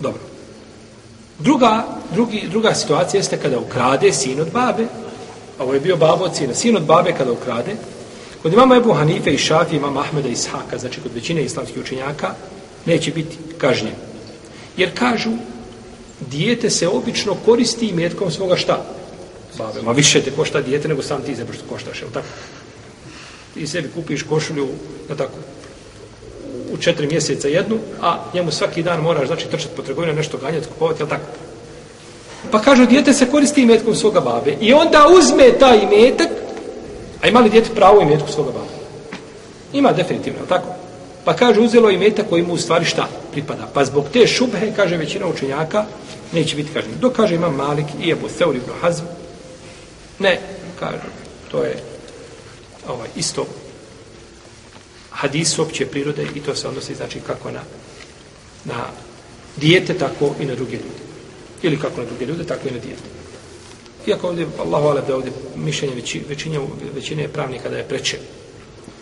Dobro. Druga, drugi, druga situacija jeste kada ukrade sin od babe. Ovo je bio babo od sina. Sin od babe kada ukrade. Kod imama Ebu Hanife i Šafi, imam Ahmeda i Ishaka, znači kod većine islamskih učenjaka, neće biti kažnjen. Jer kažu, dijete se obično koristi metkom svoga šta? Babe, ma više te košta dijete nego sam ti zemlje što koštaš, je tako? Ti sebi kupiš košulju, na tako, u četiri mjeseca jednu, a njemu svaki dan moraš znači trčati po trgovinu, nešto ganjati, kupovati, jel tako? Pa kažu, djete se koristi imetkom svoga babe i onda uzme taj imetak, a ima li djete pravo imetku svoga babe? Ima definitivno, jel tako? Pa kaže, uzelo imetak koji mu u stvari šta pripada. Pa zbog te šubhe, kaže većina učenjaka, neće biti kažen. Dok kaže imam Malik i Ebu Seur ibn Hazm, ne, kaže, to je ovaj, isto hadis opće prirode i to se odnosi znači kako na, na dijete, tako i na druge ljude. Ili kako na druge ljude, tako i na dijete. Iako ovdje, Allahu alab, da ovdje mišljenje većinje, većine je pravnika da je preče